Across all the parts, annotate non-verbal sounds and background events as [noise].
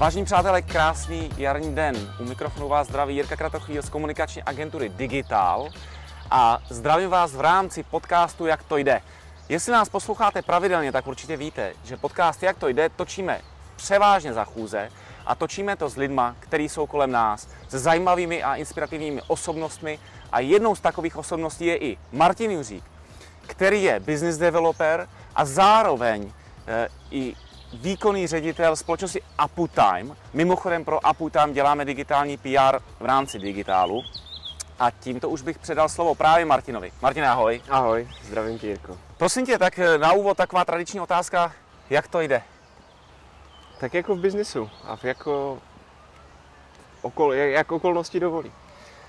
Vážení přátelé, krásný jarní den. U mikrofonu vás zdraví Jirka Kratochvíl z komunikační agentury Digital a zdravím vás v rámci podcastu Jak to jde. Jestli nás posloucháte pravidelně, tak určitě víte, že podcast Jak to jde točíme převážně za chůze a točíme to s lidma, kteří jsou kolem nás, se zajímavými a inspirativními osobnostmi a jednou z takových osobností je i Martin Juřík, který je business developer a zároveň e, i výkonný ředitel společnosti Uptime. Mimochodem pro Uptime děláme digitální PR v rámci digitálu. A tímto už bych předal slovo právě Martinovi. Martin, ahoj. Ahoj, zdravím tě, Jirko. Prosím tě, tak eh, na úvod taková tradiční otázka, jak to jde? Tak jako v biznisu a v jako okol, jak okolnosti dovolí.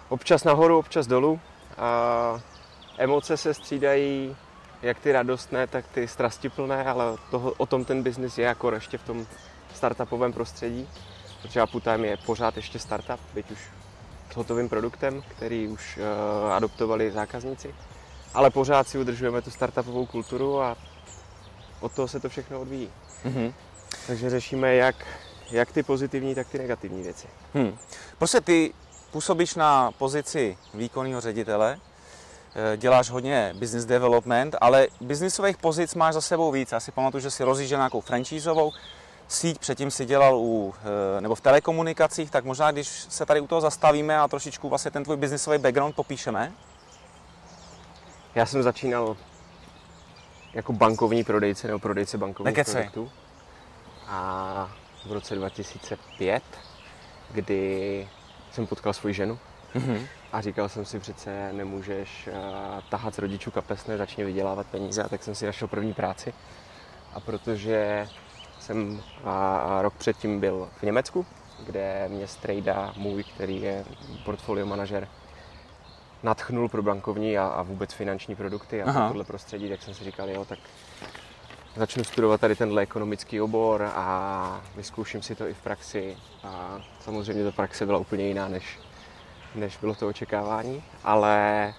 Občas nahoru, občas dolů a emoce se střídají jak ty radostné, tak ty strastiplné, ale toho, o tom ten biznis je jako ještě v tom startupovém prostředí, protože Aputime je pořád ještě startup, byť už s hotovým produktem, který už uh, adoptovali zákazníci, ale pořád si udržujeme tu startupovou kulturu a od toho se to všechno odvíjí. Mm-hmm. Takže řešíme jak, jak ty pozitivní, tak ty negativní věci. Hmm. Prostě ty působíš na pozici výkonného ředitele, děláš hodně business development, ale biznisových pozic máš za sebou víc. Já si pamatuju, že si rozjížděl nějakou franšízovou síť, předtím si dělal u, eh, nebo v telekomunikacích, tak možná když se tady u toho zastavíme a trošičku vlastně ten tvůj biznisový background popíšeme. Já jsem začínal jako bankovní prodejce nebo prodejce bankovních Nekecej. produktů a v roce 2005, kdy jsem potkal svoji ženu mm-hmm. a říkal jsem si přece nemůžeš uh, tahat z rodičů kapesné, začně vydělávat peníze a tak jsem si našel první práci. A protože jsem a, rok předtím byl v Německu, kde mě strejda můj, který je portfolio manažer, natchnul pro bankovní a, a vůbec finanční produkty a Aha. tohle prostředí, tak jsem si říkal, jo, tak začnu studovat tady tenhle ekonomický obor a vyzkouším si to i v praxi. A samozřejmě ta praxe byla úplně jiná, než, než bylo to očekávání, ale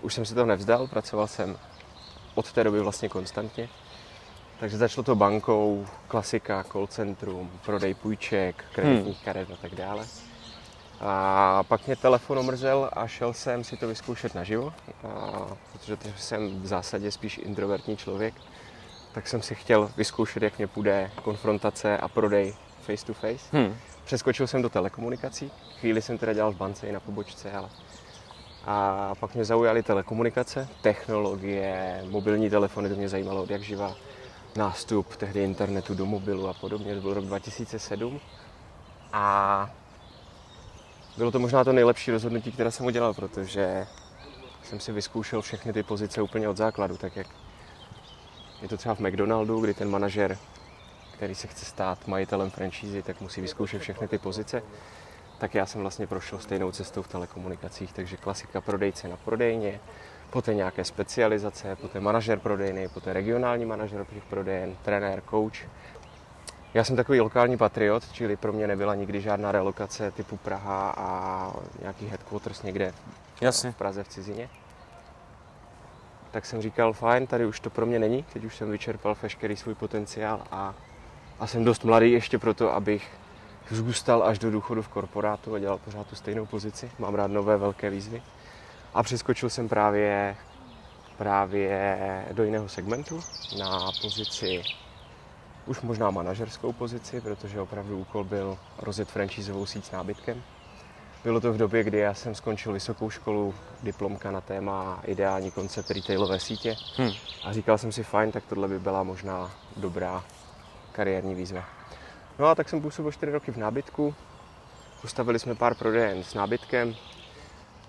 už jsem si to nevzdal, pracoval jsem od té doby vlastně konstantně. Takže začalo to bankou, klasika, call centrum, prodej půjček, kreditních hmm. karet a tak dále. A pak mě telefon omrzel a šel jsem si to vyzkoušet naživo, a, protože jsem v zásadě spíš introvertní člověk tak jsem si chtěl vyzkoušet, jak mě půjde konfrontace a prodej face to face. Hmm. Přeskočil jsem do telekomunikací. Chvíli jsem teda dělal v bance i na pobočce, ale a pak mě zaujaly telekomunikace, technologie, mobilní telefony, to mě zajímalo od jak živa. Nástup tehdy internetu do mobilu a podobně, to byl rok 2007. A bylo to možná to nejlepší rozhodnutí, které jsem udělal, protože jsem si vyzkoušel všechny ty pozice úplně od základu, tak jak je to třeba v McDonaldu, kdy ten manažer, který se chce stát majitelem franšízy, tak musí vyzkoušet všechny ty pozice. Tak já jsem vlastně prošel stejnou cestou v telekomunikacích, takže klasika prodejce na prodejně, poté nějaké specializace, poté manažer prodejny, poté regionální manažer těch prodejen, trenér, coach. Já jsem takový lokální patriot, čili pro mě nebyla nikdy žádná relokace typu Praha a nějaký headquarters někde Jasně. v Praze v cizině tak jsem říkal, fajn, tady už to pro mě není, teď už jsem vyčerpal veškerý svůj potenciál a, a jsem dost mladý ještě proto, abych zůstal až do důchodu v korporátu a dělal pořád tu stejnou pozici. Mám rád nové velké výzvy. A přeskočil jsem právě, právě do jiného segmentu na pozici, už možná manažerskou pozici, protože opravdu úkol byl rozjet franšízovou síť s nábytkem. Bylo to v době, kdy já jsem skončil vysokou školu, diplomka na téma ideální koncept retailové sítě hmm. a říkal jsem si, fajn, tak tohle by byla možná dobrá kariérní výzva. No a tak jsem působil 4 roky v nábytku, postavili jsme pár prodejen s nábytkem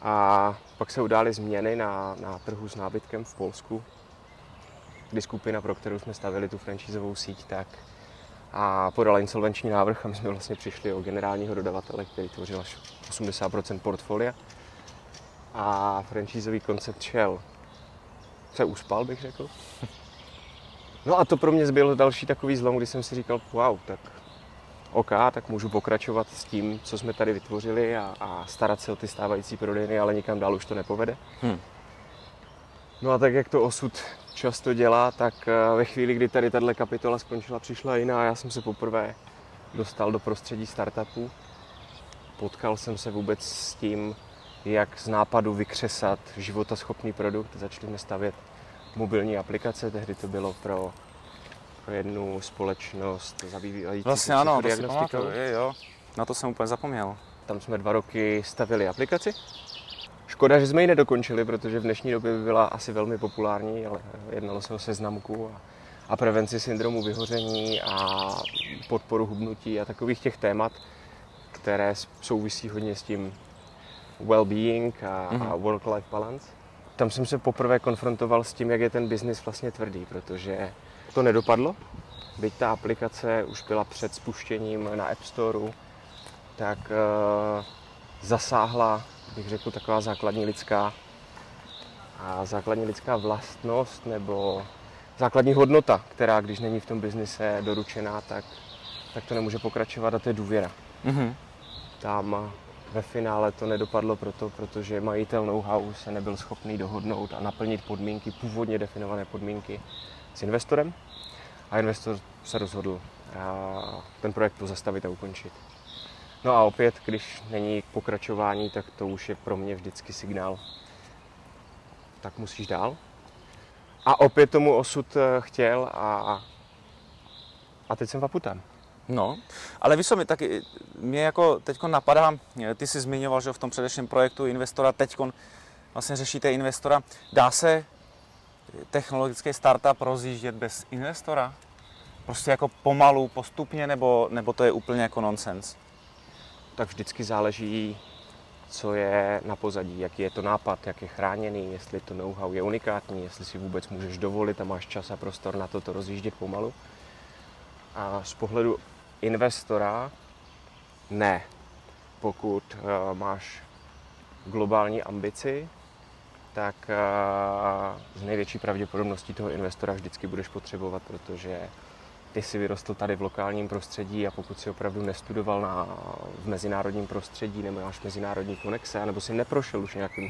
a pak se udály změny na, na trhu s nábytkem v Polsku, kdy skupina, pro kterou jsme stavili tu franšízovou síť, tak a podala insolvenční návrh a my jsme vlastně přišli o generálního dodavatele, který tvořil až 80% portfolia. A franchízový koncept šel, se uspal, bych řekl. No a to pro mě byl další takový zlom, kdy jsem si říkal, wow, tak OK, tak můžu pokračovat s tím, co jsme tady vytvořili a, a starat se o ty stávající prodejny, ale nikam dál už to nepovede. Hmm. No a tak, jak to osud často dělá, tak eh, ve chvíli, kdy tady tahle kapitola skončila, přišla jiná a já jsem se poprvé dostal do prostředí startupů. Potkal jsem se vůbec s tím, jak z nápadu vykřesat životaschopný produkt. Začali jsme stavět mobilní aplikace, tehdy to bylo pro, pro jednu společnost zabývající Vlastně ano, to si pamatuju, jo. Na to jsem úplně zapomněl. Tam jsme dva roky stavili aplikaci. Škoda, že jsme ji nedokončili, protože v dnešní době by byla asi velmi populární, ale jednalo se o seznamku a, a prevenci syndromu vyhoření a podporu hubnutí a takových těch témat, které souvisí hodně s tím well-being a, mm-hmm. a work-life balance. Tam jsem se poprvé konfrontoval s tím, jak je ten biznis vlastně tvrdý, protože to nedopadlo. Byť ta aplikace už byla před spuštěním na App Storeu, tak uh, zasáhla, bych řekl, taková základní lidská a základní lidská vlastnost nebo základní hodnota, která když není v tom biznise doručená, tak, tak to nemůže pokračovat a to je důvěra. Mm-hmm. Tam ve finále to nedopadlo proto, protože majitel know-how se nebyl schopný dohodnout a naplnit podmínky, původně definované podmínky s investorem. A investor se rozhodl ten projekt pozastavit a ukončit. No a opět, když není pokračování, tak to už je pro mě vždycky signál. Tak musíš dál. A opět tomu osud eh, chtěl a, a teď jsem vaputem. No, ale víš co, mi taky, mě jako teď napadá, ty jsi zmiňoval, že v tom předešlém projektu investora teď vlastně řešíte investora. Dá se technologický startup rozjíždět bez investora? Prostě jako pomalu, postupně, nebo, nebo to je úplně jako nonsens? Tak vždycky záleží, co je na pozadí, jaký je to nápad, jak je chráněný, jestli to know-how je unikátní, jestli si vůbec můžeš dovolit a máš čas a prostor na to to rozjíždět pomalu. A z pohledu investora ne. Pokud uh, máš globální ambici, tak uh, z největší pravděpodobností toho investora vždycky budeš potřebovat, protože ty si vyrostl tady v lokálním prostředí a pokud si opravdu nestudoval na, v mezinárodním prostředí, nebo máš mezinárodní konexe, nebo si neprošel už nějakým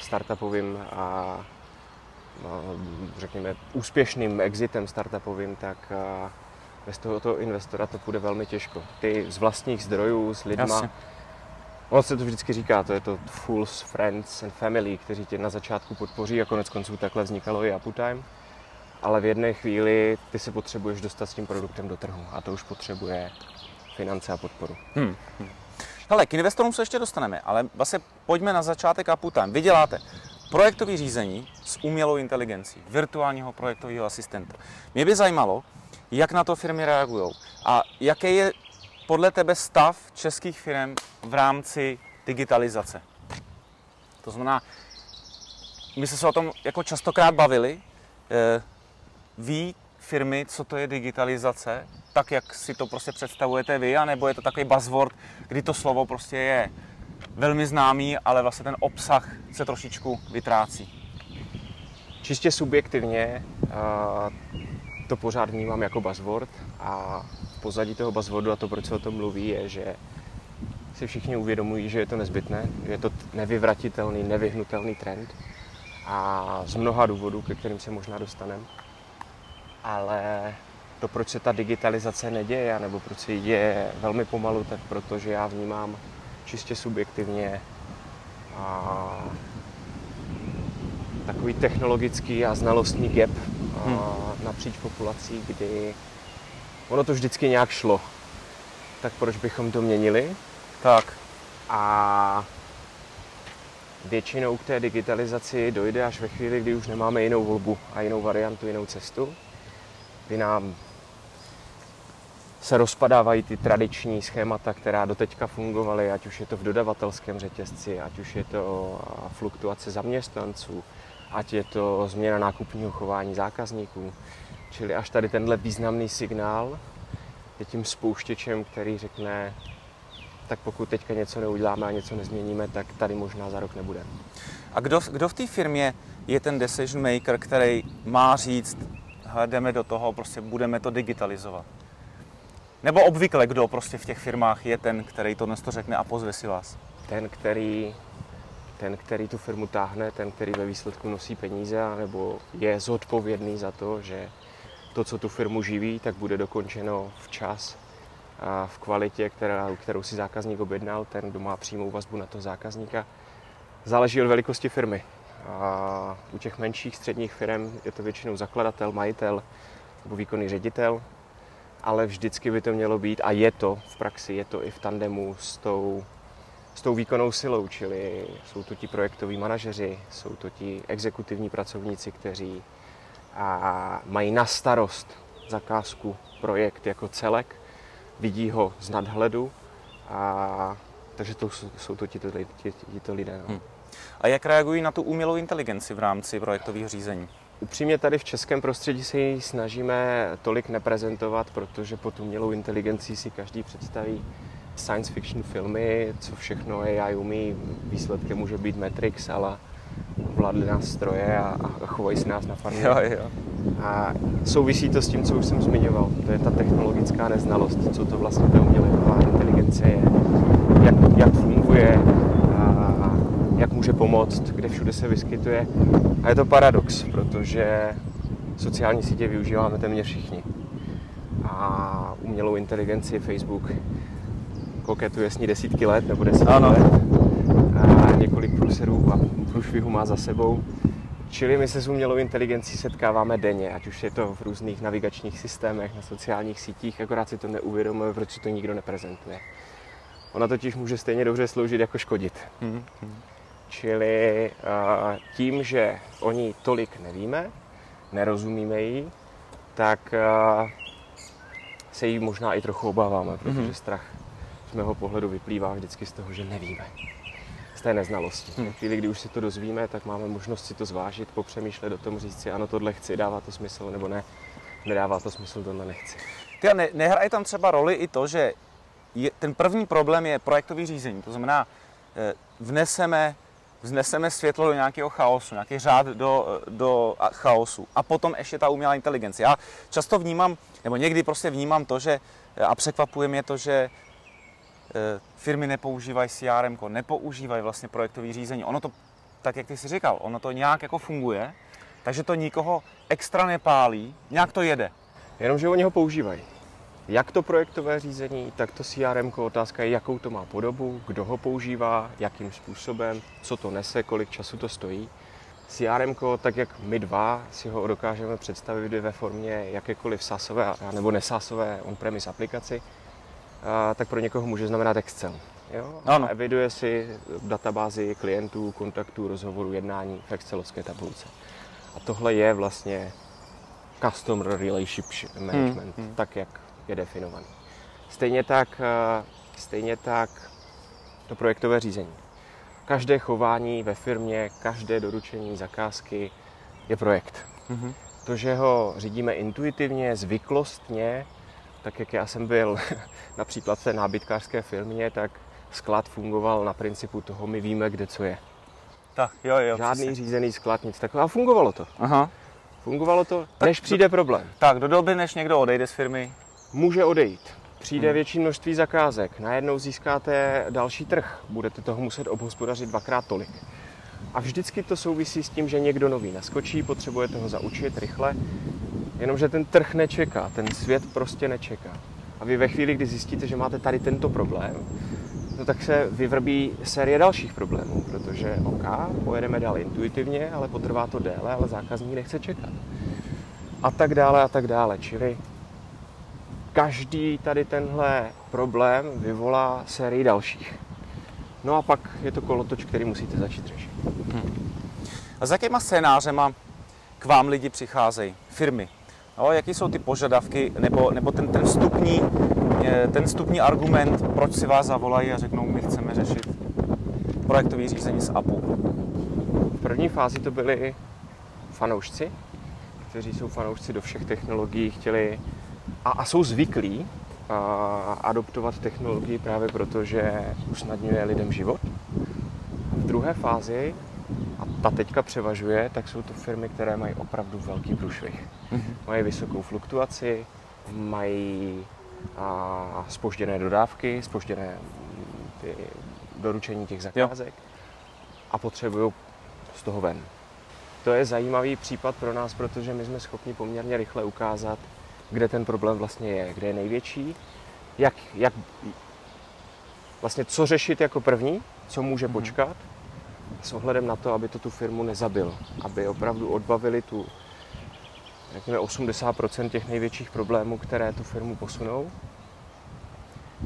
startupovým a, a řekněme úspěšným exitem startupovým, tak a, bez tohoto investora to půjde velmi těžko. Ty z vlastních zdrojů, s lidma, Jasně. On se to vždycky říká, to je to fools, friends and family, kteří tě na začátku podpoří a konec konců takhle vznikalo i Aputime. Ale v jedné chvíli ty se potřebuješ dostat s tím produktem do trhu a to už potřebuje finance a podporu. Hmm. hmm. Hele, k investorům se ještě dostaneme, ale vlastně pojďme na začátek Aputime. Vy děláte projektové řízení s umělou inteligencí, virtuálního projektového asistenta. Mě by zajímalo, jak na to firmy reagují a jaký je podle tebe stav českých firm v rámci digitalizace. To znamená, my jsme se o tom jako častokrát bavili. Eh, ví firmy, co to je digitalizace, tak jak si to prostě představujete vy, anebo je to takový buzzword, kdy to slovo prostě je velmi známý, ale vlastně ten obsah se trošičku vytrácí. Čistě subjektivně to pořád vnímám jako buzzword a pozadí toho buzzwordu a to, proč se o tom mluví, je, že si všichni uvědomují, že je to nezbytné, že je to nevyvratitelný, nevyhnutelný trend a z mnoha důvodů, ke kterým se možná dostaneme. Ale to, proč se ta digitalizace neděje, nebo proč se děje velmi pomalu, tak protože já vnímám čistě subjektivně a takový technologický a znalostní gap hmm. napříč populací, kdy ono to vždycky nějak šlo. Tak proč bychom to měnili? Tak. A většinou k té digitalizaci dojde až ve chvíli, kdy už nemáme jinou volbu a jinou variantu, jinou cestu, kdy nám se rozpadávají ty tradiční schémata, která doteďka fungovaly, ať už je to v dodavatelském řetězci, ať už je to fluktuace zaměstnanců, ať je to změna nákupního chování zákazníků. Čili až tady tenhle významný signál je tím spouštěčem, který řekne, tak pokud teďka něco neuděláme a něco nezměníme, tak tady možná za rok nebude. A kdo, kdo v té firmě je ten decision maker, který má říct, jdeme do toho, prostě budeme to digitalizovat? Nebo obvykle kdo prostě v těch firmách je ten, který to dnes to řekne a pozve si vás? Ten, který ten, který tu firmu táhne, ten, který ve výsledku nosí peníze, nebo je zodpovědný za to, že to, co tu firmu živí, tak bude dokončeno včas v kvalitě, kterou si zákazník objednal, ten, kdo má přímou vazbu na toho zákazníka. Záleží od velikosti firmy. A u těch menších středních firm je to většinou zakladatel, majitel nebo výkonný ředitel, ale vždycky by to mělo být, a je to v praxi, je to i v tandemu s tou, s tou výkonnou silou, čili jsou to ti projektoví manažeři, jsou to ti exekutivní pracovníci, kteří a mají na starost zakázku, projekt jako celek, vidí ho z nadhledu, a, takže to jsou to tito, tito lidé. No. Hmm. A jak reagují na tu umělou inteligenci v rámci projektových řízení? Upřímně tady v českém prostředí se ji snažíme tolik neprezentovat, protože pod umělou inteligencí si každý představí science fiction filmy, co všechno AI umí. Výsledkem může být Matrix, ale vládly nás stroje a, a chovají si nás na farmě. Jo, jo. A souvisí to s tím, co už jsem zmiňoval. To je ta technologická neznalost, co to vlastně ta umělá inteligence je, jak, jak funguje, a jak může pomoct, kde všude se vyskytuje. A je to paradox, protože sociální sítě využíváme téměř všichni. A umělou inteligenci Facebook koketuje s ní desítky let nebo desítky ano. let. A několik průserů a průšvihů má za sebou. Čili my se s umělou inteligencí setkáváme denně, ať už je to v různých navigačních systémech, na sociálních sítích, akorát si to neuvědomuje, proč to nikdo neprezentuje. Ona totiž může stejně dobře sloužit jako škodit. Mm-hmm. Čili tím, že o ní tolik nevíme, nerozumíme jí, tak se jí možná i trochu obáváme, protože mm-hmm. strach z mého pohledu vyplývá vždycky z toho, že nevíme. Z té neznalosti. Hmm. V chvíli, kdy už si to dozvíme, tak máme možnost si to zvážit, popřemýšlet o tom, říct si, ano, tohle chci, dává to smysl, nebo ne, nedává to smysl, tohle nechci. Ty ne, nehraje tam třeba roli i to, že je, ten první problém je projektový řízení. To znamená, eh, vneseme, vneseme světlo do nějakého chaosu, nějaký řád do, do chaosu. A potom ještě ta umělá inteligence. Já často vnímám, nebo někdy prostě vnímám to, že a překvapuje mě to, že Eh, firmy nepoužívají CRM, nepoužívají vlastně projektové řízení. Ono to, tak jak ty jsi říkal, ono to nějak jako funguje, takže to nikoho extra nepálí, nějak to jede. Jenomže oni ho používají. Jak to projektové řízení, tak to CRM, otázka je, jakou to má podobu, kdo ho používá, jakým způsobem, co to nese, kolik času to stojí. CRM, tak jak my dva si ho dokážeme představit ve formě jakékoliv sásové nebo nesásové on-premise aplikaci, tak pro někoho může znamenat Excel. Jo? Ano. A eviduje si databázi klientů, kontaktů, rozhovorů, jednání v Excelovské tabulce. A tohle je vlastně Customer Relationship Management, hmm. hmm. tak jak je definovaný. Stejně tak, stejně tak to projektové řízení. Každé chování ve firmě, každé doručení zakázky je projekt. hmm To, že ho řídíme intuitivně, zvyklostně, tak jak já jsem byl [laughs] například v té nábytkářské firmě, tak sklad fungoval na principu toho, my víme, kde co je. Tak, jo, jo. Žádný přesně. řízený sklad, nic takového. A fungovalo to. Aha. Fungovalo to, tak, než přijde do, problém. Tak, do doby, než někdo odejde z firmy? Může odejít. Přijde hmm. větší množství zakázek, najednou získáte další trh, budete toho muset obhospodařit dvakrát tolik. A vždycky to souvisí s tím, že někdo nový naskočí, potřebujete ho zaučit rychle Jenomže ten trh nečeká, ten svět prostě nečeká. A vy ve chvíli, kdy zjistíte, že máte tady tento problém, no tak se vyvrbí série dalších problémů, protože OK, pojedeme dál intuitivně, ale potrvá to déle, ale zákazník nechce čekat. A tak dále, a tak dále. Čili každý tady tenhle problém vyvolá sérii dalších. No a pak je to kolotoč, který musíte začít řešit. Hmm. A s jakýma scénářema k vám lidi přicházejí? Firmy, No, jaký jsou ty požadavky, nebo, nebo ten, ten, vstupní, eh, ten vstupní argument, proč si vás zavolají a řeknou, my chceme řešit projektové řízení z APU? V první fázi to byli fanoušci, kteří jsou fanoušci do všech technologií, chtěli a, a jsou zvyklí adoptovat technologii právě proto, že usnadňuje lidem život. V druhé fázi a ta teďka převažuje, tak jsou to firmy, které mají opravdu velký průšvih. Mm-hmm. Mají vysokou fluktuaci, mají a, spožděné dodávky, spožděné mm, ty doručení těch zakázek jo. a potřebují z toho ven. To je zajímavý případ pro nás, protože my jsme schopni poměrně rychle ukázat, kde ten problém vlastně je, kde je největší jak, jak vlastně co řešit jako první, co může mhm. počkat, s ohledem na to, aby to tu firmu nezabilo, aby opravdu odbavili tu řekněme 80% těch největších problémů, které tu firmu posunou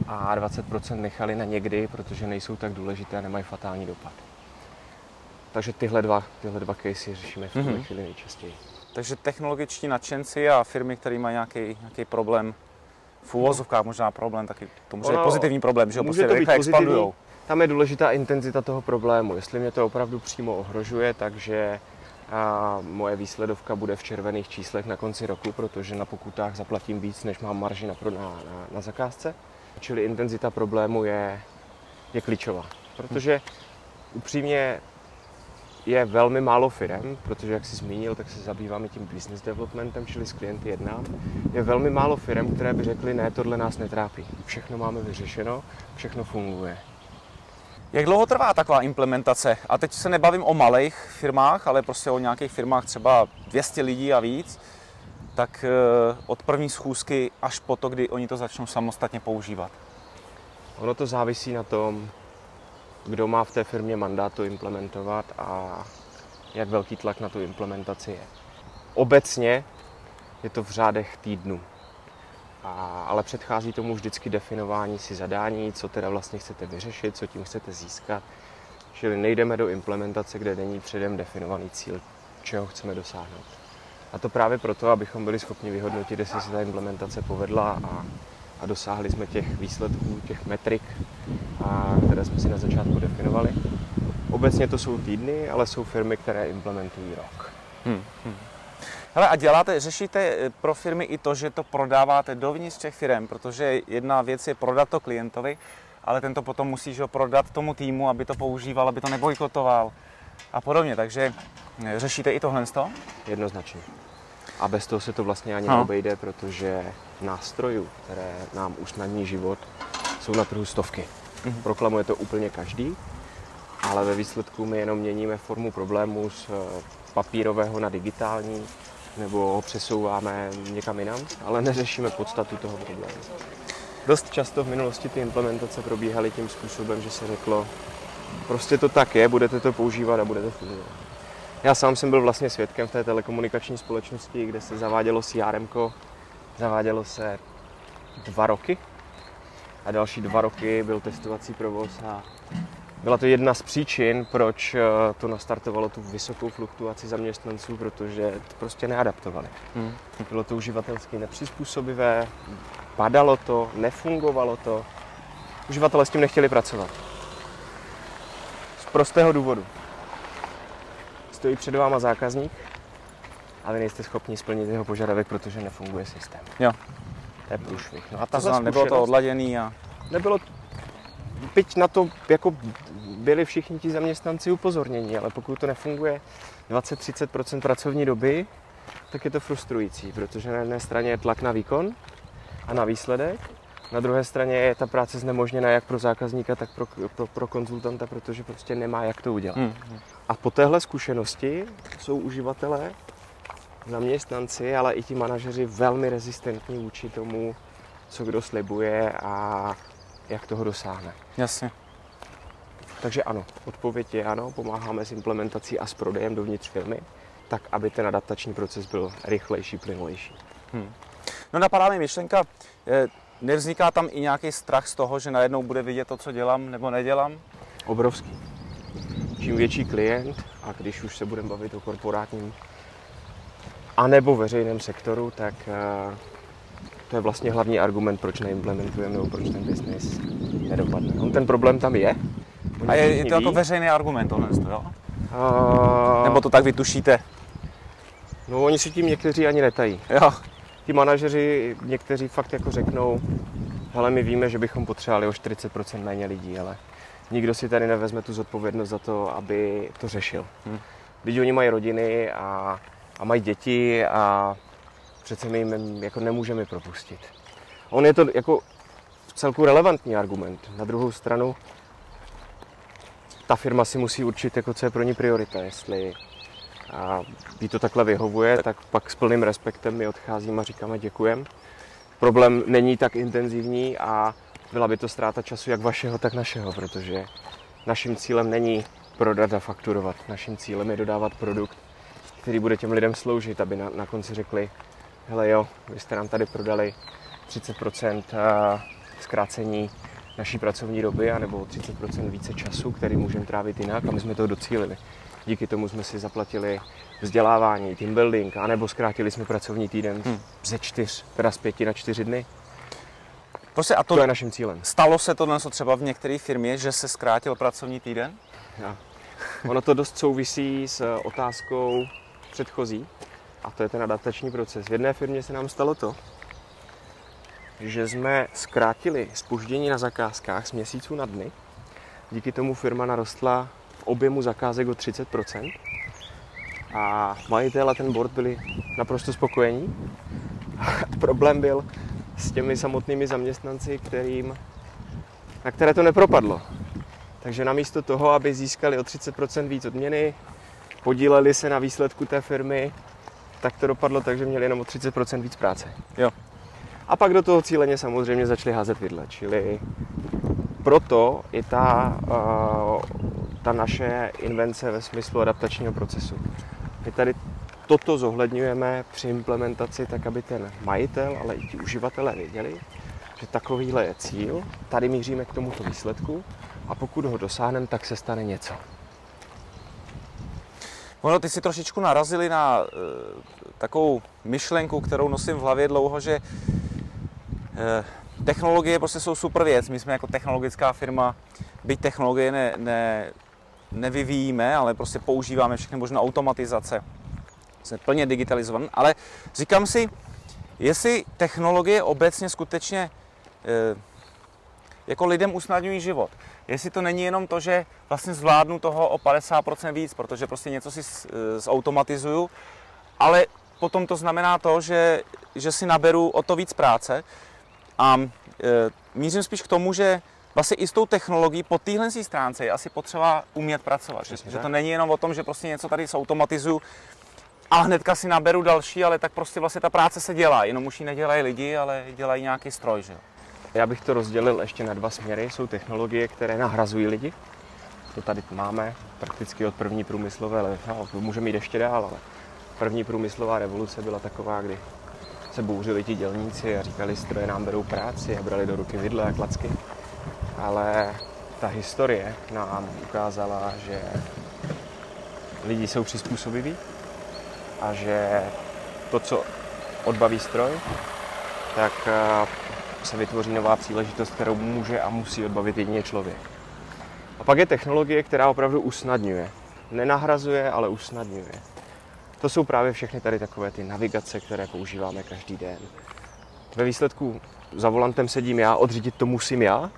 a 20% nechali na někdy, protože nejsou tak důležité a nemají fatální dopad. Takže tyhle dva, tyhle dva casey řešíme v tuhle mm-hmm. chvíli nejčastěji. Takže technologičtí nadšenci a firmy, které mají nějaký, nějaký problém, v úvozovkách možná problém, taky to může být pozitivní problém, že jo, prostě rychle expandujou. Tam je důležitá intenzita toho problému. Jestli mě to opravdu přímo ohrožuje, takže a moje výsledovka bude v červených číslech na konci roku, protože na pokutách zaplatím víc, než mám marži na, na, na, na zakázce. Čili intenzita problému je, je klíčová. Protože upřímně je velmi málo firm, protože jak jsi zmínil, tak se zabýváme tím business developmentem, čili s klienty jednám. Je velmi málo firm, které by řekly, ne, tohle nás netrápí. Všechno máme vyřešeno, všechno funguje. Jak dlouho trvá taková implementace? A teď se nebavím o malých firmách, ale prostě o nějakých firmách třeba 200 lidí a víc. Tak eh, od první schůzky až po to, kdy oni to začnou samostatně používat. Ono to závisí na tom, kdo má v té firmě mandát to implementovat a jak velký tlak na tu implementaci je. Obecně je to v řádech týdnů. A, ale předchází tomu vždycky definování si zadání, co teda vlastně chcete vyřešit, co tím chcete získat. Čili nejdeme do implementace, kde není předem definovaný cíl, čeho chceme dosáhnout. A to právě proto, abychom byli schopni vyhodnotit, jestli se ta implementace povedla a, a dosáhli jsme těch výsledků, těch metrik, a, které jsme si na začátku definovali. Obecně to jsou týdny, ale jsou firmy, které implementují rok. Hmm, hmm. Hele, a děláte, řešíte eh, pro firmy i to, že to prodáváte dovnitř těch firm, protože jedna věc je prodat to klientovi, ale ten to potom musí ho prodat tomu týmu, aby to používal, aby to nebojkotoval a podobně. Takže eh, řešíte i tohle? Jednoznačně. A bez toho se to vlastně ani no. neobejde, protože nástrojů, které nám usnadní život, jsou na trhu stovky. Mm-hmm. Proklamuje to úplně každý, ale ve výsledku my jenom měníme formu problému z eh, papírového na digitální, nebo ho přesouváme někam jinam, ale neřešíme podstatu toho problému. Dost často v minulosti ty implementace probíhaly tím způsobem, že se řeklo, prostě to tak je, budete to používat a budete fungovat. Já sám jsem byl vlastně svědkem v té telekomunikační společnosti, kde se zavádělo CRM, zavádělo se dva roky a další dva roky byl testovací provoz a byla to jedna z příčin, proč eh, to nastartovalo tu vysokou fluktuaci zaměstnanců, protože to prostě neadaptovali. Hmm. Bylo to uživatelsky nepřizpůsobivé, padalo to, nefungovalo to. Uživatelé s tím nechtěli pracovat. Z prostého důvodu. Stojí před váma zákazník a vy nejste schopni splnit jeho požadavek, protože nefunguje systém. Jo. To je průšvih. No a ta to nebylo to odladěný a... Nebylo byť na to jako byli všichni ti zaměstnanci upozornění, ale pokud to nefunguje 20-30% pracovní doby, tak je to frustrující, protože na jedné straně je tlak na výkon a na výsledek, na druhé straně je ta práce znemožněna jak pro zákazníka, tak pro, pro, pro konzultanta, protože prostě nemá jak to udělat. Hmm. A po téhle zkušenosti jsou uživatelé, zaměstnanci, ale i ti manažeři velmi rezistentní vůči tomu, co kdo slibuje a jak toho dosáhne. Jasně. Takže ano, odpověď je ano, pomáháme s implementací a s prodejem dovnitř firmy, tak aby ten adaptační proces byl rychlejší, plynulejší. Hmm. No napadá mi myšlenka, eh, nevzniká tam i nějaký strach z toho, že najednou bude vidět to, co dělám nebo nedělám? Obrovský. Čím větší klient, a když už se budeme bavit o korporátním anebo veřejném sektoru, tak eh, to je vlastně hlavní argument, proč neimplementujeme nebo proč ten business nedopadne. On ten problém tam je. A je, je to jako veřejný argument tohle, jo? A... Nebo to tak vytušíte? No oni si tím někteří ani netají. Jo. Ti manažeři někteří fakt jako řeknou, hele my víme, že bychom potřebovali o 40% méně lidí, ale nikdo si tady nevezme tu zodpovědnost za to, aby to řešil. Hmm. Lidi oni mají rodiny a, a mají děti a přece my jim jako nemůžeme propustit. On je to jako v celku relevantní argument. Na druhou stranu ta firma si musí určit, jako co je pro ní priorita. Jestli a jí to takhle vyhovuje, tak pak s plným respektem my odcházíme a říkáme děkujem. problém není tak intenzivní a byla by to ztráta času jak vašeho, tak našeho, protože naším cílem není prodat a fakturovat. Naším cílem je dodávat produkt, který bude těm lidem sloužit, aby na, na konci řekli, hele jo, vy jste nám tady prodali 30% eh, zkrácení naší pracovní doby, anebo 30% více času, který můžeme trávit jinak a my jsme to docílili. Díky tomu jsme si zaplatili vzdělávání, team building, anebo zkrátili jsme pracovní týden hmm. ze čtyř, teda z pěti na čtyři dny. Prostě a to, to je naším cílem. Stalo se to dnes třeba v některé firmě, že se zkrátil pracovní týden? Ja. Ono to dost souvisí s otázkou předchozí, a to je ten adaptační proces. V jedné firmě se nám stalo to, že jsme zkrátili spoždění na zakázkách z měsíců na dny. Díky tomu firma narostla v objemu zakázek o 30% a majitel a ten board byli naprosto spokojení. [laughs] Problém byl s těmi samotnými zaměstnanci, kterým, na které to nepropadlo. Takže namísto toho, aby získali o 30% víc odměny, podíleli se na výsledku té firmy, tak to dopadlo tak, že měli jenom o 30% víc práce. Jo. A pak do toho cíleně samozřejmě začali házet vidle, čili proto i ta, uh, ta naše invence ve smyslu adaptačního procesu. My tady toto zohledňujeme při implementaci tak, aby ten majitel, ale i ti uživatelé věděli, že takovýhle je cíl, tady míříme k tomuto výsledku a pokud ho dosáhneme, tak se stane něco. Ono, ty si trošičku narazili na e, takovou myšlenku, kterou nosím v hlavě dlouho, že e, technologie prostě jsou super věc. My jsme jako technologická firma, byť technologie ne, ne, nevyvíjíme, ale prostě používáme všechny možné automatizace. Jsme plně digitalizovaný, ale říkám si, jestli technologie obecně skutečně e, jako lidem usnadňují život. Jestli to není jenom to, že vlastně zvládnu toho o 50% víc, protože prostě něco si e, zautomatizuju, ale potom to znamená to, že, že si naberu o to víc práce a e, mířím spíš k tomu, že vlastně i s tou technologií po téhle stránce je asi potřeba umět pracovat. Že, že to není jenom o tom, že prostě něco tady zautomatizuju a hnedka si naberu další, ale tak prostě vlastně ta práce se dělá, jenom už ji nedělají lidi, ale dělají nějaký stroj. Že? Já bych to rozdělil ještě na dva směry. Jsou technologie, které nahrazují lidi. To tady máme prakticky od první průmyslové, no, můžeme jít ještě dál, ale první průmyslová revoluce byla taková, kdy se bouřili ti dělníci a říkali, stroje nám berou práci a brali do ruky vidle a klacky. Ale ta historie nám ukázala, že lidi jsou přizpůsobiví a že to, co odbaví stroj, tak eh, se vytvoří nová příležitost, kterou může a musí odbavit jedině člověk. A pak je technologie, která opravdu usnadňuje. Nenahrazuje, ale usnadňuje. To jsou právě všechny tady takové ty navigace, které používáme každý den. Ve výsledku za volantem sedím já, odřídit to musím já,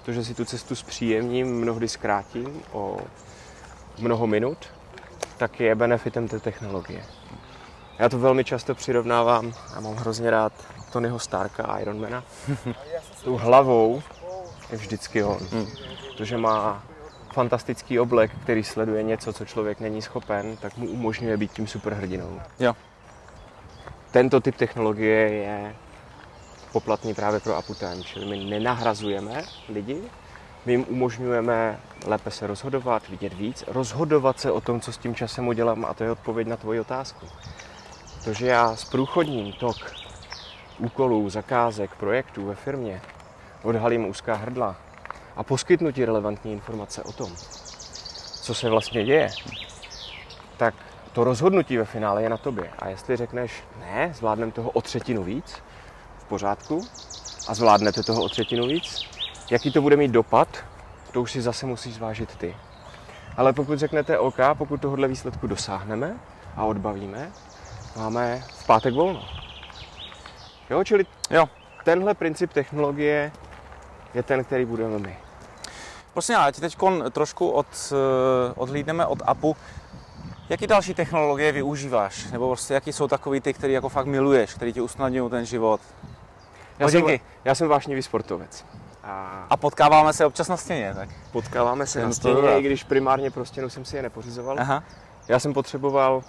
protože si tu cestu zpříjemním, mnohdy zkrátím o mnoho minut, tak je benefitem té technologie. Já to velmi často přirovnávám a mám hrozně rád Tonyho Starka, Ironmana. Tou hlavou je vždycky on. Hmm. Protože má fantastický oblek, který sleduje něco, co člověk není schopen, tak mu umožňuje být tím superhrdinou. Jo. Tento typ technologie je poplatný právě pro Apután, čili my nenahrazujeme lidi, my jim umožňujeme lépe se rozhodovat, vidět víc, rozhodovat se o tom, co s tím časem udělám a to je odpověď na tvoji otázku. To, že já zprůchodním tok úkolů, zakázek, projektů ve firmě, odhalím úzká hrdla a poskytnu ti relevantní informace o tom, co se vlastně děje, tak to rozhodnutí ve finále je na tobě. A jestli řekneš, ne, zvládneme toho o třetinu víc, v pořádku, a zvládnete toho o třetinu víc, jaký to bude mít dopad, to už si zase musíš zvážit ty. Ale pokud řeknete OK, pokud tohohle výsledku dosáhneme a odbavíme, máme v pátek volno. Jo, čili jo. tenhle princip technologie je ten, který budeme my. Prosím, já teď trošku od, eh, odhlídneme od APu. Jaký další technologie využíváš? Nebo prostě jaký jsou takový ty, který jako fakt miluješ, který ti usnadňují ten život? Já, jsem, já jsem vášnivý sportovec. A... a potkáváme se občas na stěně, tak? Potkáváme se na stěně, i když primárně pro stěnu jsem si je nepořizoval. Aha. Já jsem potřeboval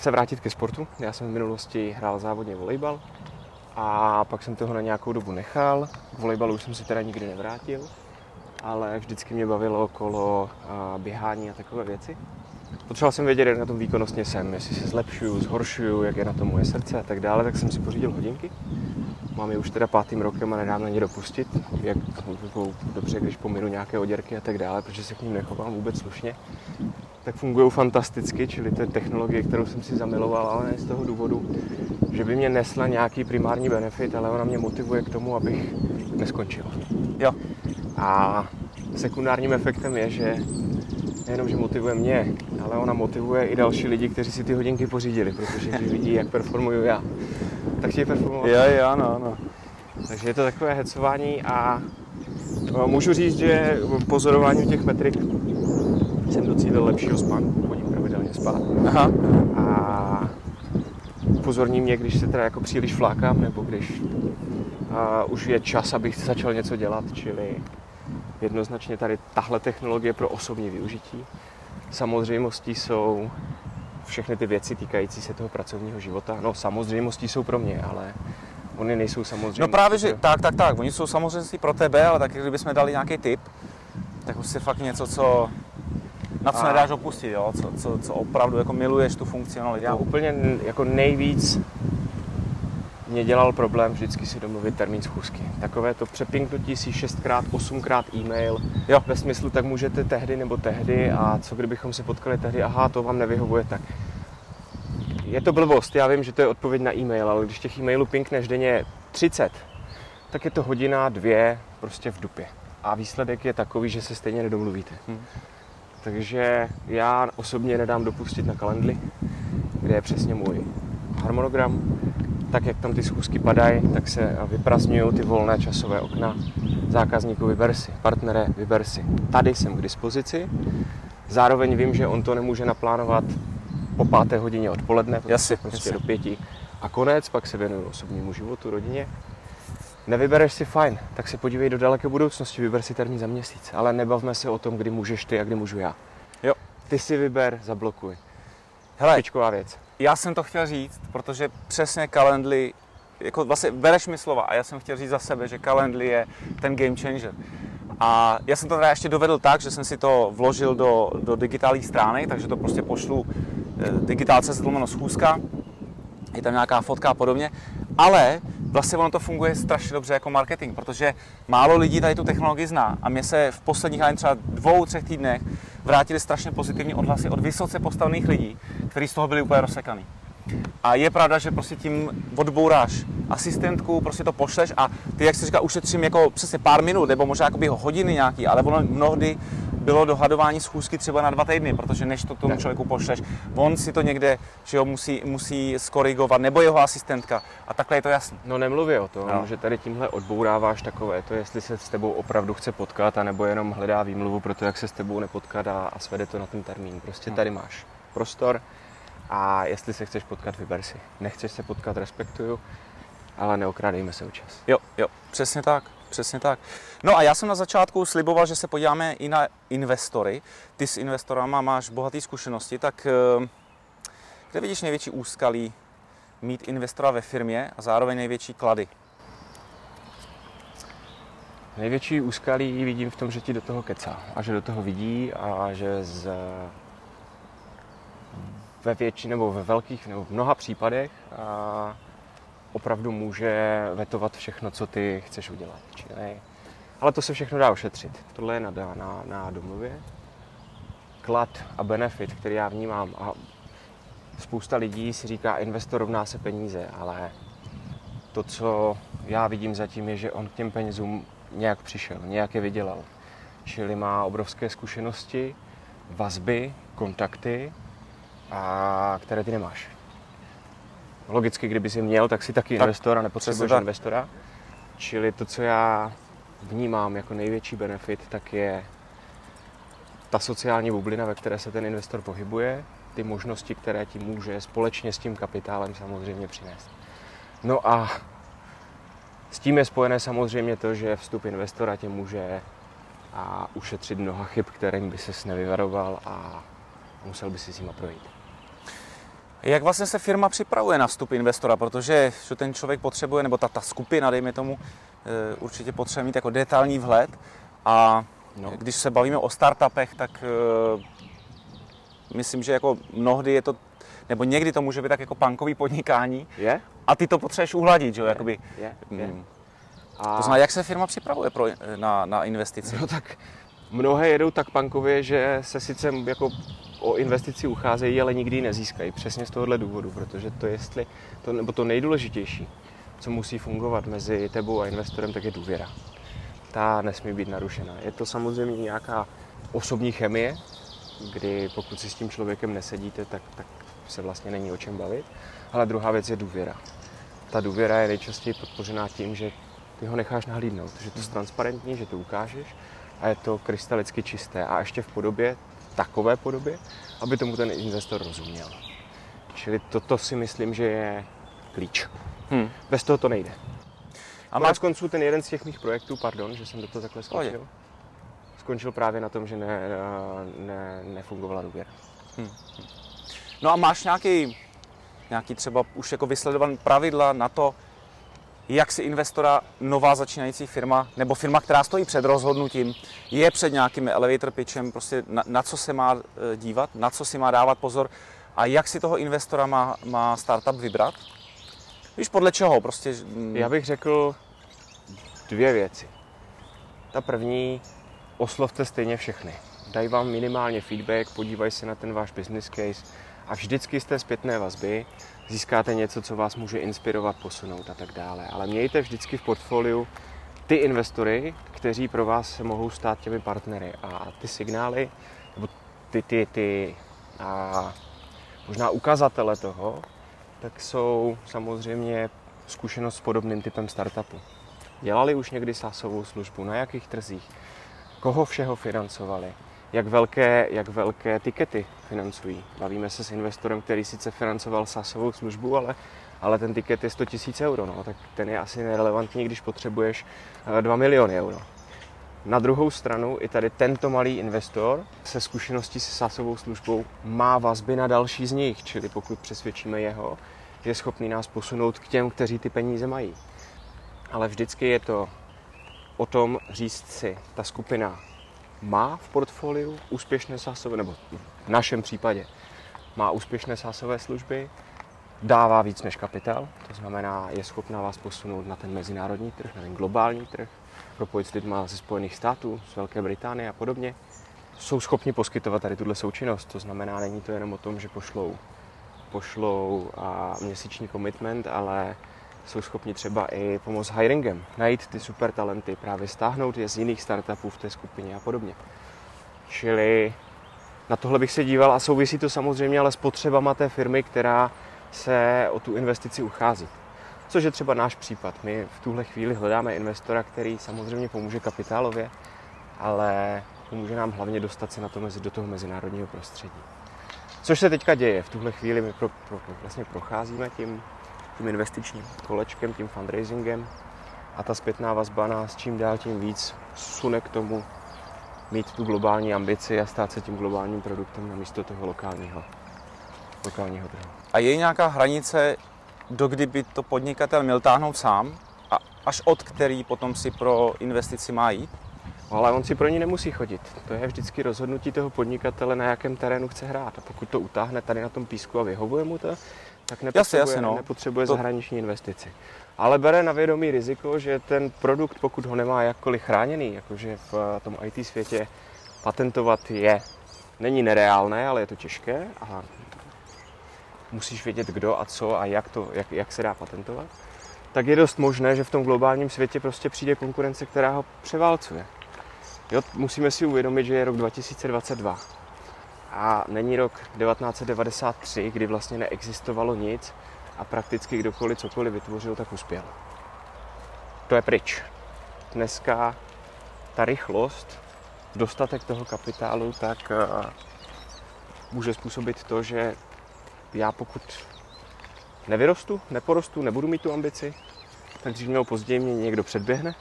se vrátit ke sportu. Já jsem v minulosti hrál závodně volejbal A pak jsem toho na nějakou dobu nechal. K volejbalu už jsem se teda nikdy nevrátil, ale vždycky mě bavilo okolo běhání a takové věci. Potřeboval jsem vědět, jak na tom výkonnostně jsem, jestli se zlepšuju, zhoršuju, jak je na tom moje srdce a tak dále, tak jsem si pořídil hodinky. Mám je už teda pátým rokem a nedám na ně dopustit, jak jako dobře, když pominu nějaké oděrky a tak dále, protože se k ním nechovám vůbec slušně. Tak fungují fantasticky, čili to je technologie, kterou jsem si zamiloval, ale ne z toho důvodu, že by mě nesla nějaký primární benefit, ale ona mě motivuje k tomu, abych neskončil. Jo. A sekundárním efektem je, že nejenom, že motivuje mě, ale ona motivuje i další lidi, kteří si ty hodinky pořídili, protože když vidí, jak performuju já, tak chtějí performovat. Jo, jo, ano, ano. Takže je to takové hecování a no, můžu říct, že pozorováním těch metrik jsem docílil lepšího spánku, chodím pravidelně spát. Aha. A upozorní mě, když se teda jako příliš flákám, nebo když a už je čas, abych začal něco dělat, čili jednoznačně tady tahle technologie pro osobní využití. Samozřejmostí jsou všechny ty věci týkající se toho pracovního života. No samozřejmostí jsou pro mě, ale oni nejsou samozřejmě. No právě, že tak, tak, tak. Oni jsou samozřejmě pro tebe, ale tak kdybychom dali nějaký tip, tak už si fakt něco, co na co a... nedáš opustit, jo? Co, co, co opravdu jako miluješ tu funkcionalitu. Já úplně jako nejvíc mě dělal problém vždycky si domluvit termín schůzky. Takové to přepinknutí si 6x, 8x e-mail, jo. ve smyslu, tak můžete tehdy nebo tehdy a co kdybychom se potkali tehdy, aha, to vám nevyhovuje, tak je to blbost, já vím, že to je odpověď na e-mail, ale když těch e-mailů pinkneš denně 30, tak je to hodina, dvě, prostě v dupě. A výsledek je takový, že se stejně nedomluvíte. Hmm. Takže já osobně nedám dopustit na kalendly, kde je přesně můj harmonogram, tak jak tam ty schůzky padají, tak se vyprazňují ty volné časové okna. Zákazníku vyber si, partnere vyber si. Tady jsem k dispozici. Zároveň vím, že on to nemůže naplánovat po páté hodině odpoledne, jasně, prostě jasně. do pěti. A konec, pak se věnuju osobnímu životu, rodině. Nevybereš si fajn, tak se podívej do daleké budoucnosti, vyber si termín za měsíc. Ale nebavme se o tom, kdy můžeš ty a kdy můžu já. Jo. Ty si vyber, zablokuj. Hele, Špičková věc. Já jsem to chtěl říct, protože přesně Calendly, jako vlastně bereš mi slova a já jsem chtěl říct za sebe, že Calendly je ten game changer. A já jsem to teda ještě dovedl tak, že jsem si to vložil do, do digitálních stránek, takže to prostě pošlu eh, digitálce lomeno schůzka, je tam nějaká fotka a podobně, ale vlastně ono to funguje strašně dobře jako marketing, protože málo lidí tady tu technologii zná a mě se v posledních třeba dvou, třech týdnech vrátili strašně pozitivní odhlasy od vysoce postavených lidí, kteří z toho byli úplně rozsekaný. A je pravda, že prostě tím odbouráš asistentku, prostě to pošleš a ty, jak se říká, ušetřím jako přesně pár minut, nebo možná jakoby hodiny nějaký, ale ono mnohdy bylo dohadování schůzky třeba na dva týdny, protože než to tomu člověku pošleš, on si to někde že jo, musí, musí skorigovat, nebo jeho asistentka. A takhle je to jasné. No nemluví o tom, no. že tady tímhle odbouráváš takové to, jestli se s tebou opravdu chce potkat, anebo jenom hledá výmluvu pro to, jak se s tebou nepotkat a, a svede to na ten termín. Prostě no. tady máš prostor a jestli se chceš potkat, vyber si. Nechceš se potkat, respektuju, ale neokrádejme se o čas. Jo, jo, přesně tak. Přesně tak. No a já jsem na začátku sliboval, že se podíváme i na investory. Ty s investorama máš bohaté zkušenosti, tak eh, kde vidíš největší úskalí mít investora ve firmě a zároveň největší klady? Největší úskalí vidím v tom, že ti do toho kecá a že do toho vidí a že z, ve většině nebo ve velkých nebo v mnoha případech a opravdu může vetovat všechno, co ty chceš udělat. Čili, ale to se všechno dá ošetřit. Tohle je na, na, na domluvě. Klad a benefit, který já vnímám a spousta lidí si říká, investor rovná se peníze, ale to, co já vidím zatím, je, že on k těm penězům nějak přišel, nějak je vydělal. Čili má obrovské zkušenosti, vazby, kontakty, a které ty nemáš. Logicky, kdyby si měl, tak si taky tak, investor a nepotřebuješ investora. Čili to, co já vnímám jako největší benefit, tak je ta sociální bublina, ve které se ten investor pohybuje, ty možnosti, které ti může společně s tím kapitálem samozřejmě přinést. No a s tím je spojené samozřejmě to, že vstup investora tě může a ušetřit mnoha chyb, kterým by ses nevyvaroval a musel by si s nimi projít. Jak vlastně se firma připravuje na vstup investora, protože ten člověk potřebuje, nebo ta, ta skupina, dejme tomu, eh, určitě potřebuje mít jako detailní vhled a no. když se bavíme o startupech, tak uh, myslím, že jako mnohdy je to, nebo někdy to může být tak jako punkový podnikání je? a ty to potřebuješ uhladit, že jo, jakoby. Je, je. Hmm. A... To znamená, jak se firma připravuje pro, na, na investici? No tak mnohé jedou tak punkově, že se sice jako o investici ucházejí, ale nikdy ji nezískají. Přesně z tohohle důvodu, protože to jestli, to, nebo to nejdůležitější, co musí fungovat mezi tebou a investorem, tak je důvěra. Ta nesmí být narušena. Je to samozřejmě nějaká osobní chemie, kdy pokud si s tím člověkem nesedíte, tak, tak se vlastně není o čem bavit. Ale druhá věc je důvěra. Ta důvěra je nejčastěji podpořená tím, že ty ho necháš nahlídnout, že to je transparentní, že to ukážeš a je to krystalicky čisté a ještě v podobě, takové podobě, aby tomu ten investor rozuměl. Čili toto si myslím, že je klíč. Hmm. Bez toho to nejde. A máš konců ten jeden z těch mých projektů, pardon, že jsem do toho takhle skočil, skončil právě na tom, že ne, ne, nefungovala důvěra. Hmm. No a máš nějaký, nějaký třeba už jako vysledovaný pravidla na to, jak si investora nová začínající firma nebo firma, která stojí před rozhodnutím, je před nějakým elevator pitchem, prostě na, na co se má e, dívat, na co si má dávat pozor a jak si toho investora má, má startup vybrat? Víš, podle čeho? Prostě... Mm. Já bych řekl dvě věci. Ta první, oslovte stejně všechny. Daj vám minimálně feedback, podívej se na ten váš business case a vždycky z té zpětné vazby získáte něco, co vás může inspirovat, posunout a tak dále. Ale mějte vždycky v portfoliu ty investory, kteří pro vás se mohou stát těmi partnery. A ty signály, nebo ty, ty, ty a možná ukazatele toho, tak jsou samozřejmě zkušenost s podobným typem startupu. Dělali už někdy sásovou službu, na jakých trzích, koho všeho financovali, jak velké, jak velké tikety financují. Bavíme se s investorem, který sice financoval sásovou službu, ale, ale ten tiket je 100 000 euro, no, tak ten je asi nerelevantní, když potřebuješ 2 eh, miliony euro. Na druhou stranu i tady tento malý investor se zkušeností se sásovou službou má vazby na další z nich, čili pokud přesvědčíme jeho, je schopný nás posunout k těm, kteří ty peníze mají. Ale vždycky je to o tom říct si, ta skupina má v portfoliu úspěšné sásové, nebo v našem případě má úspěšné sásové služby, dává víc než kapitál, to znamená, je schopná vás posunout na ten mezinárodní trh, na ten globální trh, propojit s lidma ze Spojených států, z Velké Británie a podobně. Jsou schopni poskytovat tady tuhle součinnost, to znamená, není to jenom o tom, že pošlou, pošlou a měsíční commitment, ale jsou schopni třeba i pomoct hiringem, najít ty super talenty, právě stáhnout je z jiných startupů v té skupině a podobně. Čili na tohle bych se díval a souvisí to samozřejmě ale s potřebama té firmy, která se o tu investici uchází. Což je třeba náš případ. My v tuhle chvíli hledáme investora, který samozřejmě pomůže kapitálově, ale pomůže nám hlavně dostat se na to mezi, do toho mezinárodního prostředí. Což se teďka děje. V tuhle chvíli my pro, pro, vlastně procházíme tím tím investičním kolečkem, tím fundraisingem a ta zpětná vazba nás čím dál tím víc sune k tomu mít tu globální ambici a stát se tím globálním produktem na místo toho lokálního, lokálního trhu. A je nějaká hranice, do kdy by to podnikatel měl táhnout sám a až od který potom si pro investici má jít? Ale on si pro ní nemusí chodit. To je vždycky rozhodnutí toho podnikatele, na jakém terénu chce hrát. A pokud to utáhne tady na tom písku a vyhovuje mu to, tak nepotřebuje, jasně, jasně, no. nepotřebuje to... zahraniční investici. Ale bere na vědomí riziko, že ten produkt, pokud ho nemá jakkoliv chráněný, jakože v eh, tom IT světě patentovat je, není nereálné, ale je to těžké a musíš vědět, kdo a co a jak, to, jak, jak se dá patentovat, tak je dost možné, že v tom globálním světě prostě přijde konkurence, která ho převálcuje. Jo, musíme si uvědomit, že je rok 2022 a není rok 1993, kdy vlastně neexistovalo nic a prakticky kdokoliv cokoliv vytvořil, tak uspěl. To je pryč. Dneska ta rychlost, dostatek toho kapitálu, tak uh, může způsobit to, že já pokud nevyrostu, neporostu, nebudu mít tu ambici, tak dřív nebo později mě někdo předběhne,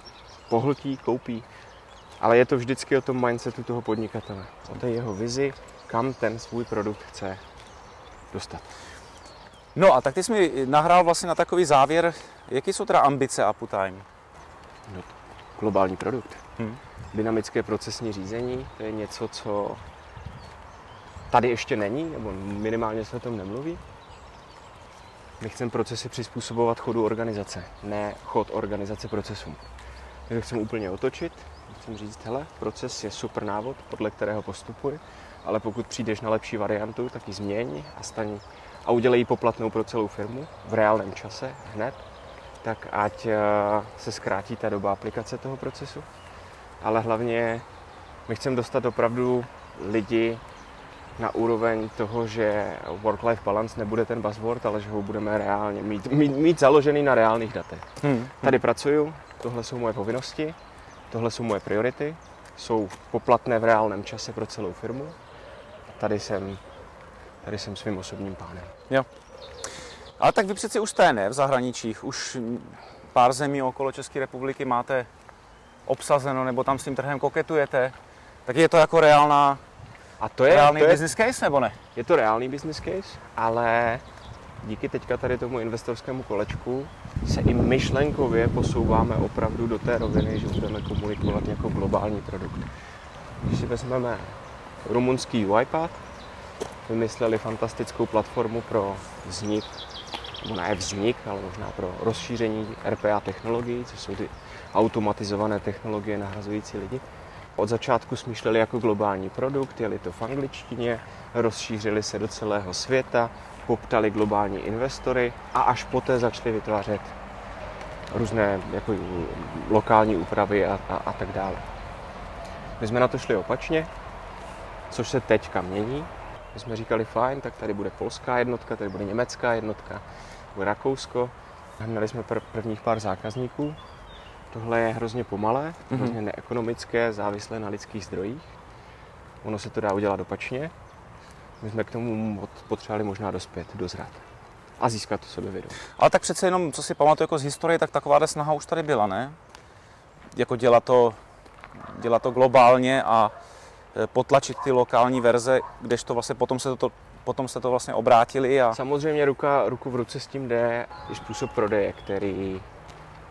pohltí, koupí. Ale je to vždycky o tom mindsetu toho podnikatele, o té jeho vizi, kam ten svůj produkt chce dostat. No a tak ty jsi mi nahrál vlastně na takový závěr, jaký jsou teda ambice Uptime? No, globální produkt. Hmm. Dynamické procesní řízení, to je něco, co tady ještě není, nebo minimálně se o tom nemluví. My chceme procesy přizpůsobovat chodu organizace, ne chod organizace procesům. My to chceme úplně otočit, chceme říct, hele, proces je super návod, podle kterého postupuji, ale pokud přijdeš na lepší variantu, tak ji změň a staň a udělej ji poplatnou pro celou firmu v reálném čase, hned, tak ať eh, se zkrátí ta doba aplikace toho procesu. Ale hlavně my chceme dostat opravdu lidi na úroveň toho, že work-life balance nebude ten buzzword, ale že ho budeme reálně mít, mít, mít založený na reálných datech. Hmm. Tady pracuju, tohle jsou moje povinnosti, tohle jsou moje priority, jsou poplatné v reálném čase pro celou firmu. Tady jsem, tady jsem svým osobním pánem. Jo. Ale tak vy přeci už jste ne v zahraničích, už pár zemí okolo České republiky máte obsazeno, nebo tam s tím trhem koketujete, tak je to jako reálná a to je reálný to je, business case nebo ne? Je to reálný business case, ale díky teďka tady tomu investorskému kolečku se i myšlenkově posouváme opravdu do té roviny, že budeme komunikovat jako globální produkt. Když si vezmeme rumunský UiPath, vymysleli fantastickou platformu pro vznik, nebo ne vznik, ale možná pro rozšíření RPA technologií, co jsou ty automatizované technologie nahrazující lidi. Od začátku smýšleli jako globální produkt, jeli to v angličtině, rozšířili se do celého světa, poptali globální investory a až poté začali vytvářet různé jako lokální úpravy a, a, a tak dále. My jsme na to šli opačně, což se teďka mění. My jsme říkali, fajn, tak tady bude polská jednotka, tady bude německá jednotka, bude Rakousko. Měli jsme pr- prvních pár zákazníků, Tohle je hrozně pomalé, mm-hmm. hrozně neekonomické, závislé na lidských zdrojích. Ono se to dá udělat opačně. My jsme k tomu potřebovali možná dospět, dozrat a získat to sebevědomí. Ale tak přece jenom, co si pamatuju jako z historie, tak taková snaha už tady byla, ne? Jako dělat to, dělat to globálně a potlačit ty lokální verze, kdežto vlastně potom se to, potom se to vlastně obrátili. A... Samozřejmě ruka, ruku v ruce s tím jde i způsob prodeje, který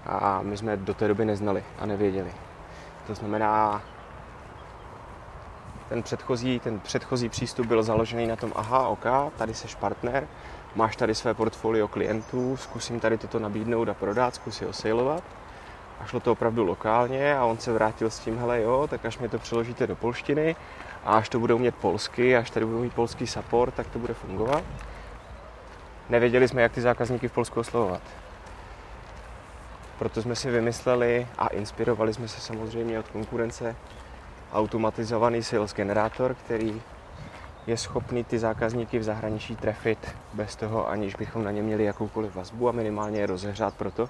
a my jsme do té doby neznali a nevěděli. To znamená, ten předchozí, ten předchozí přístup byl založený na tom, aha, ok, tady seš partner, máš tady své portfolio klientů, zkusím tady toto nabídnout a prodat, zkusím osejlovat. A šlo to opravdu lokálně a on se vrátil s tím, hele jo, tak až mi to přeložíte do polštiny a až to budou mít polsky, až tady budou mít polský support, tak to bude fungovat. Nevěděli jsme, jak ty zákazníky v Polsku oslovovat. Proto jsme si vymysleli a inspirovali jsme se samozřejmě od konkurence automatizovaný sales generátor, který je schopný ty zákazníky v zahraničí trefit bez toho, aniž bychom na ně měli jakoukoliv vazbu a minimálně je rozehřát proto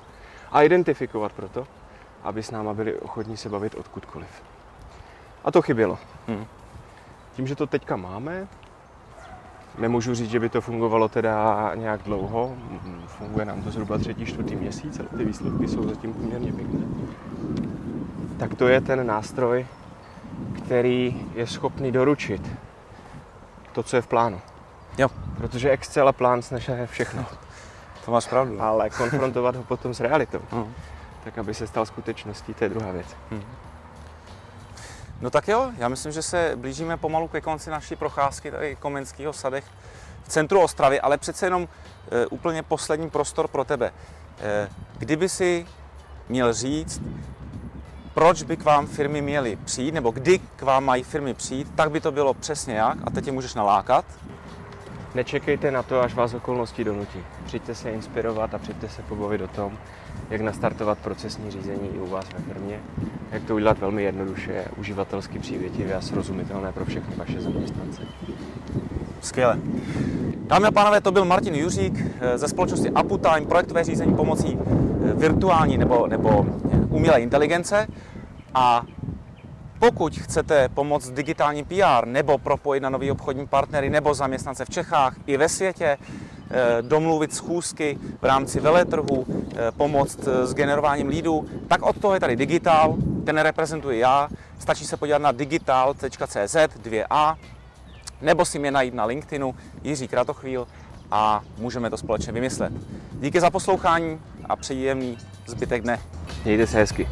a identifikovat proto, aby s náma byli ochotní se bavit odkudkoliv. A to chybělo. Hmm. Tím, že to teďka máme, Nemůžu říct, že by to fungovalo teda nějak dlouho, funguje nám to zhruba třetí, čtvrtý měsíc, ale ty výsledky jsou zatím poměrně pěkné. Tak to je ten nástroj, který je schopný doručit to, co je v plánu. Jo. Protože Excel a plán snese všechno. To máš pravdu. Ale konfrontovat ho potom s realitou, uh-huh. tak aby se stal skutečností, to je druhá věc. Uh-huh. No tak jo, já myslím, že se blížíme pomalu ke konci naší procházky tady Komenského sadech v centru Ostravy, ale přece jenom e, úplně poslední prostor pro tebe. E, kdyby si měl říct, proč by k vám firmy měly přijít, nebo kdy k vám mají firmy přijít, tak by to bylo přesně jak a teď tě můžeš nalákat. Nečekejte na to, až vás okolnosti donutí. Přijďte se inspirovat a přijďte se pobavit o tom, jak nastartovat procesní řízení i u vás ve firmě, jak to udělat velmi jednoduše, uživatelsky přívětivě a srozumitelné pro všechny vaše zaměstnance. Skvěle. Dámy a pánové, to byl Martin Juřík eh, ze společnosti Uptime, projektové řízení pomocí eh, virtuální nebo, nebo eh, umělé inteligence. A pokud chcete pomoct digitální PR nebo propojit na nový obchodní partnery nebo zaměstnance v Čechách i ve světě, eh, domluvit schůzky v rámci veletrhu, eh, pomoct s generováním lídů, tak od toho je tady Digital, ten reprezentuji já. Stačí se podívat na digital.cz 2a nebo si mě najít na LinkedInu Jiří Kratochvíl a můžeme to společně vymyslet. Díky za poslouchání a příjemný zbytek dne. Mějte se hezky.